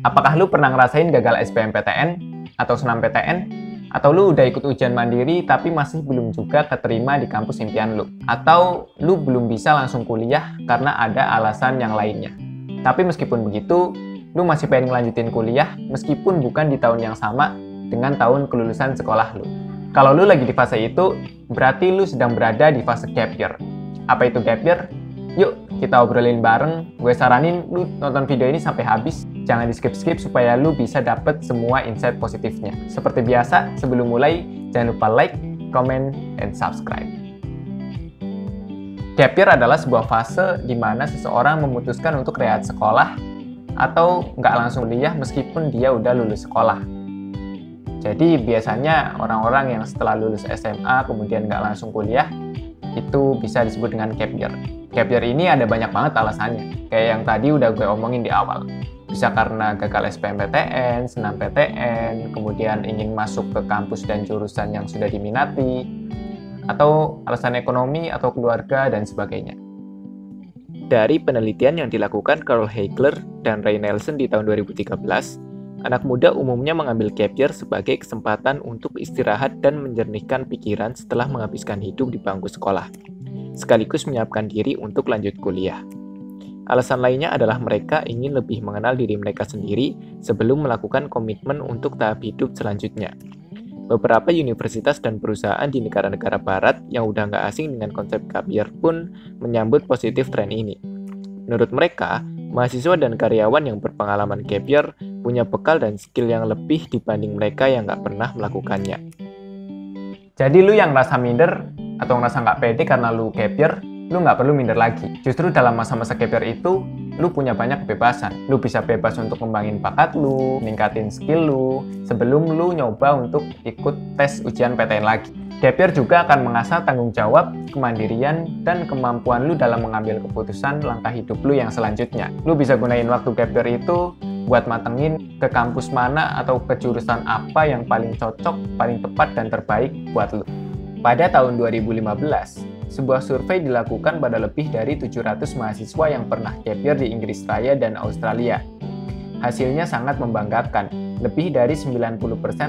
Apakah lu pernah ngerasain gagal SBMPTN atau senam PTN? Atau lu udah ikut ujian mandiri tapi masih belum juga keterima di kampus impian lu? Atau lu belum bisa langsung kuliah karena ada alasan yang lainnya? Tapi meskipun begitu, lu masih pengen ngelanjutin kuliah meskipun bukan di tahun yang sama dengan tahun kelulusan sekolah lu. Kalau lu lagi di fase itu, berarti lu sedang berada di fase gap year. Apa itu gap year? Yuk, kita obrolin bareng. Gue saranin lu nonton video ini sampai habis Jangan di skip-skip supaya lu bisa dapet semua insight positifnya. Seperti biasa, sebelum mulai, jangan lupa like, comment, and subscribe. Gap year adalah sebuah fase di mana seseorang memutuskan untuk rehat sekolah atau nggak langsung kuliah meskipun dia udah lulus sekolah. Jadi biasanya orang-orang yang setelah lulus SMA kemudian nggak langsung kuliah itu bisa disebut dengan gap year. Gap year ini ada banyak banget alasannya, kayak yang tadi udah gue omongin di awal bisa karena gagal SPMPTN, senam PTN, kemudian ingin masuk ke kampus dan jurusan yang sudah diminati, atau alasan ekonomi atau keluarga dan sebagainya. Dari penelitian yang dilakukan Carl Hegler dan Ray Nelson di tahun 2013, anak muda umumnya mengambil gap year sebagai kesempatan untuk istirahat dan menjernihkan pikiran setelah menghabiskan hidup di bangku sekolah, sekaligus menyiapkan diri untuk lanjut kuliah. Alasan lainnya adalah mereka ingin lebih mengenal diri mereka sendiri sebelum melakukan komitmen untuk tahap hidup selanjutnya. Beberapa universitas dan perusahaan di negara-negara barat yang udah nggak asing dengan konsep gap pun menyambut positif tren ini. Menurut mereka, mahasiswa dan karyawan yang berpengalaman gap punya bekal dan skill yang lebih dibanding mereka yang nggak pernah melakukannya. Jadi lu yang rasa minder atau ngerasa nggak pede karena lu gap lu nggak perlu minder lagi. Justru dalam masa-masa gap itu, lu punya banyak kebebasan. Lu bisa bebas untuk kembangin bakat lu, ningkatin skill lu, sebelum lu nyoba untuk ikut tes ujian PTN lagi. Gap juga akan mengasah tanggung jawab, kemandirian, dan kemampuan lu dalam mengambil keputusan langkah hidup lu yang selanjutnya. Lu bisa gunain waktu gap itu buat matengin ke kampus mana atau ke jurusan apa yang paling cocok, paling tepat, dan terbaik buat lu. Pada tahun 2015, sebuah survei dilakukan pada lebih dari 700 mahasiswa yang pernah gap di Inggris Raya dan Australia. Hasilnya sangat membanggakan. Lebih dari 90%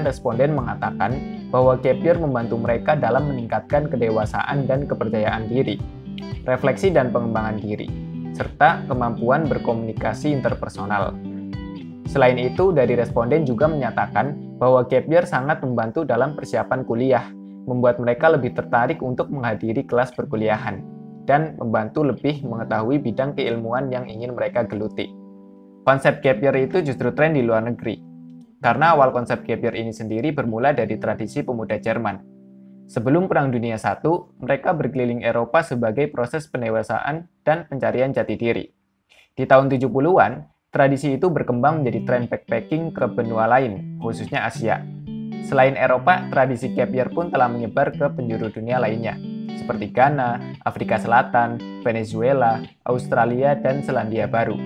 responden mengatakan bahwa gap membantu mereka dalam meningkatkan kedewasaan dan kepercayaan diri, refleksi dan pengembangan diri, serta kemampuan berkomunikasi interpersonal. Selain itu, dari responden juga menyatakan bahwa gap sangat membantu dalam persiapan kuliah, membuat mereka lebih tertarik untuk menghadiri kelas perkuliahan dan membantu lebih mengetahui bidang keilmuan yang ingin mereka geluti. Konsep gap year itu justru tren di luar negeri, karena awal konsep gap year ini sendiri bermula dari tradisi pemuda Jerman. Sebelum Perang Dunia I, mereka berkeliling Eropa sebagai proses pendewasaan dan pencarian jati diri. Di tahun 70-an, tradisi itu berkembang menjadi tren backpacking ke benua lain, khususnya Asia, Selain Eropa, tradisi gap year pun telah menyebar ke penjuru dunia lainnya, seperti Ghana, Afrika Selatan, Venezuela, Australia, dan Selandia Baru.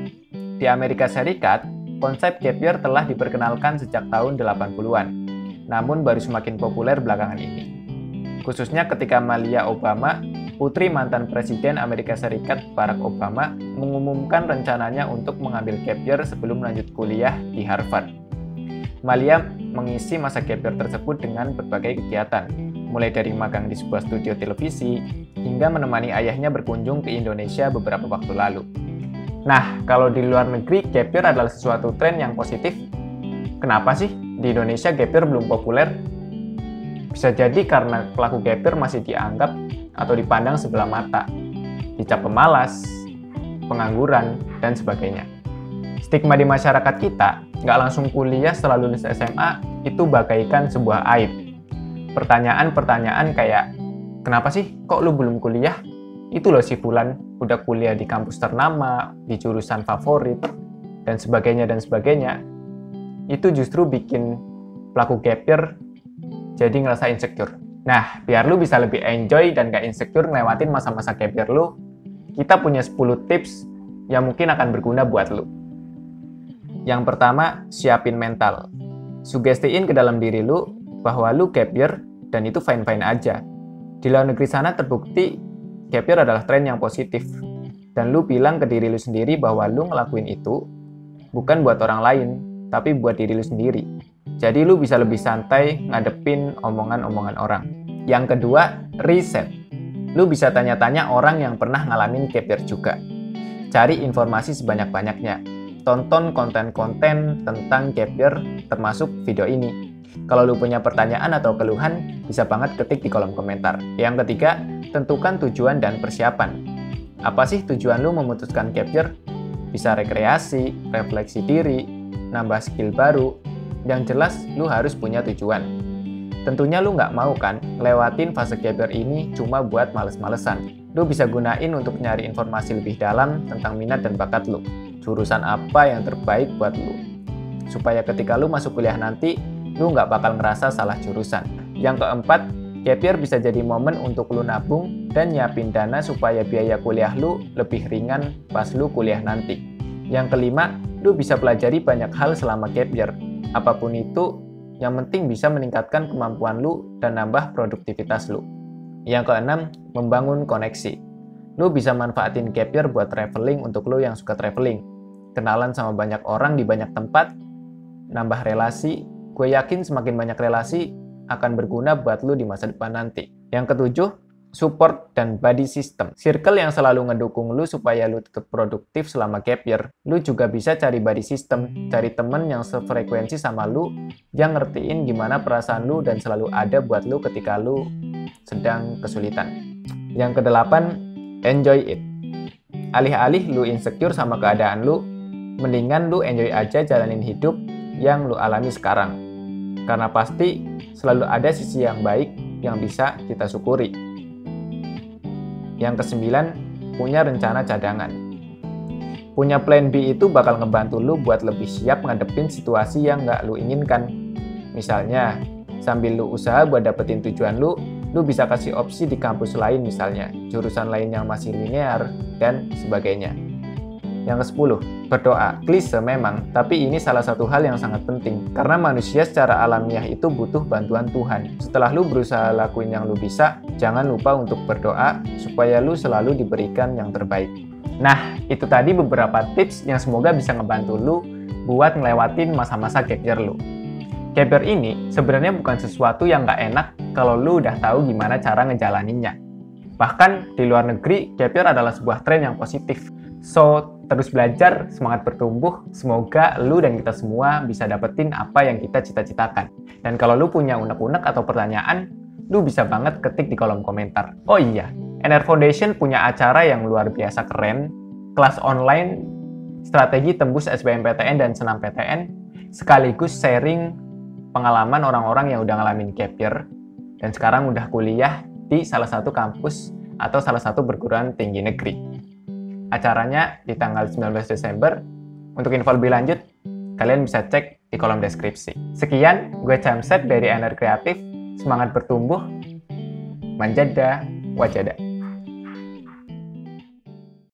Di Amerika Serikat, konsep gap year telah diperkenalkan sejak tahun 80-an, namun baru semakin populer belakangan ini. Khususnya ketika Malia Obama, putri mantan Presiden Amerika Serikat Barack Obama, mengumumkan rencananya untuk mengambil gap year sebelum lanjut kuliah di Harvard. Malia mengisi masa gap year tersebut dengan berbagai kegiatan, mulai dari magang di sebuah studio televisi hingga menemani ayahnya berkunjung ke Indonesia beberapa waktu lalu. Nah, kalau di luar negeri gap year adalah sesuatu tren yang positif. Kenapa sih di Indonesia gap year belum populer? Bisa jadi karena pelaku gap year masih dianggap atau dipandang sebelah mata, dicap pemalas, pengangguran, dan sebagainya. Stigma di masyarakat kita nggak langsung kuliah setelah lulus SMA itu bagaikan sebuah aib. Pertanyaan-pertanyaan kayak, kenapa sih kok lu belum kuliah? Itu loh si Fulan udah kuliah di kampus ternama, di jurusan favorit, dan sebagainya dan sebagainya. Itu justru bikin pelaku gap year jadi ngerasa insecure. Nah, biar lu bisa lebih enjoy dan gak insecure ngelewatin masa-masa gap year lu, kita punya 10 tips yang mungkin akan berguna buat lu. Yang pertama, siapin mental. Sugestiin ke dalam diri lu bahwa lu gap year dan itu fine-fine aja. Di luar negeri sana terbukti gap year adalah tren yang positif. Dan lu bilang ke diri lu sendiri bahwa lu ngelakuin itu bukan buat orang lain, tapi buat diri lu sendiri. Jadi lu bisa lebih santai ngadepin omongan-omongan orang. Yang kedua, riset. Lu bisa tanya-tanya orang yang pernah ngalamin gap year juga. Cari informasi sebanyak-banyaknya. Tonton konten-konten tentang gap year termasuk video ini. Kalau lu punya pertanyaan atau keluhan, bisa banget ketik di kolom komentar. Yang ketiga, tentukan tujuan dan persiapan. Apa sih tujuan lu memutuskan gap year? Bisa rekreasi, refleksi diri, nambah skill baru. Yang jelas, lu harus punya tujuan. Tentunya lu nggak mau kan lewatin fase gap year ini cuma buat males-malesan. Lu bisa gunain untuk nyari informasi lebih dalam tentang minat dan bakat lu. Jurusan apa yang terbaik buat lu. Supaya ketika lu masuk kuliah nanti, lu nggak bakal ngerasa salah jurusan. Yang keempat, gap year bisa jadi momen untuk lu nabung dan nyiapin dana supaya biaya kuliah lu lebih ringan pas lu kuliah nanti. Yang kelima, lu bisa pelajari banyak hal selama gap year. Apa pun itu, yang penting bisa meningkatkan kemampuan lu dan nambah produktivitas lu. Yang keenam, membangun koneksi. Lu bisa manfaatin gap year buat traveling untuk lu yang suka traveling. Kenalan sama banyak orang di banyak tempat, nambah relasi. Gue yakin semakin banyak relasi akan berguna buat lu di masa depan nanti. Yang ketujuh, support, dan body system. Circle yang selalu ngedukung lu supaya lu tetap produktif selama gap year. Lu juga bisa cari body system, cari temen yang sefrekuensi sama lu, yang ngertiin gimana perasaan lu dan selalu ada buat lu ketika lu sedang kesulitan. Yang kedelapan, enjoy it. Alih-alih lu insecure sama keadaan lu, mendingan lu enjoy aja jalanin hidup yang lu alami sekarang. Karena pasti selalu ada sisi yang baik yang bisa kita syukuri. Yang kesembilan, punya rencana cadangan. Punya plan B itu bakal ngebantu lu buat lebih siap ngadepin situasi yang nggak lu inginkan. Misalnya, sambil lu usaha buat dapetin tujuan lu, lu bisa kasih opsi di kampus lain misalnya, jurusan lain yang masih linear, dan sebagainya. Yang ke-10, berdoa. Klise memang, tapi ini salah satu hal yang sangat penting. Karena manusia secara alamiah itu butuh bantuan Tuhan. Setelah lu berusaha lakuin yang lu bisa, jangan lupa untuk berdoa supaya lu selalu diberikan yang terbaik. Nah, itu tadi beberapa tips yang semoga bisa ngebantu lu buat ngelewatin masa-masa gap lu. Gap ini sebenarnya bukan sesuatu yang nggak enak kalau lu udah tahu gimana cara ngejalaninnya. Bahkan di luar negeri, gap adalah sebuah tren yang positif. So, terus belajar, semangat bertumbuh. Semoga lu dan kita semua bisa dapetin apa yang kita cita-citakan. Dan kalau lu punya unek-unek atau pertanyaan, lu bisa banget ketik di kolom komentar. Oh iya, NR Foundation punya acara yang luar biasa keren, kelas online strategi tembus SBMPTN dan senam PTN, sekaligus sharing pengalaman orang-orang yang udah ngalamin gap year dan sekarang udah kuliah di salah satu kampus atau salah satu perguruan tinggi negeri. Acaranya di tanggal 19 Desember. Untuk info lebih lanjut, kalian bisa cek di kolom deskripsi. Sekian, gue Camset dari NR Kreatif. Semangat bertumbuh, manjada, wajada.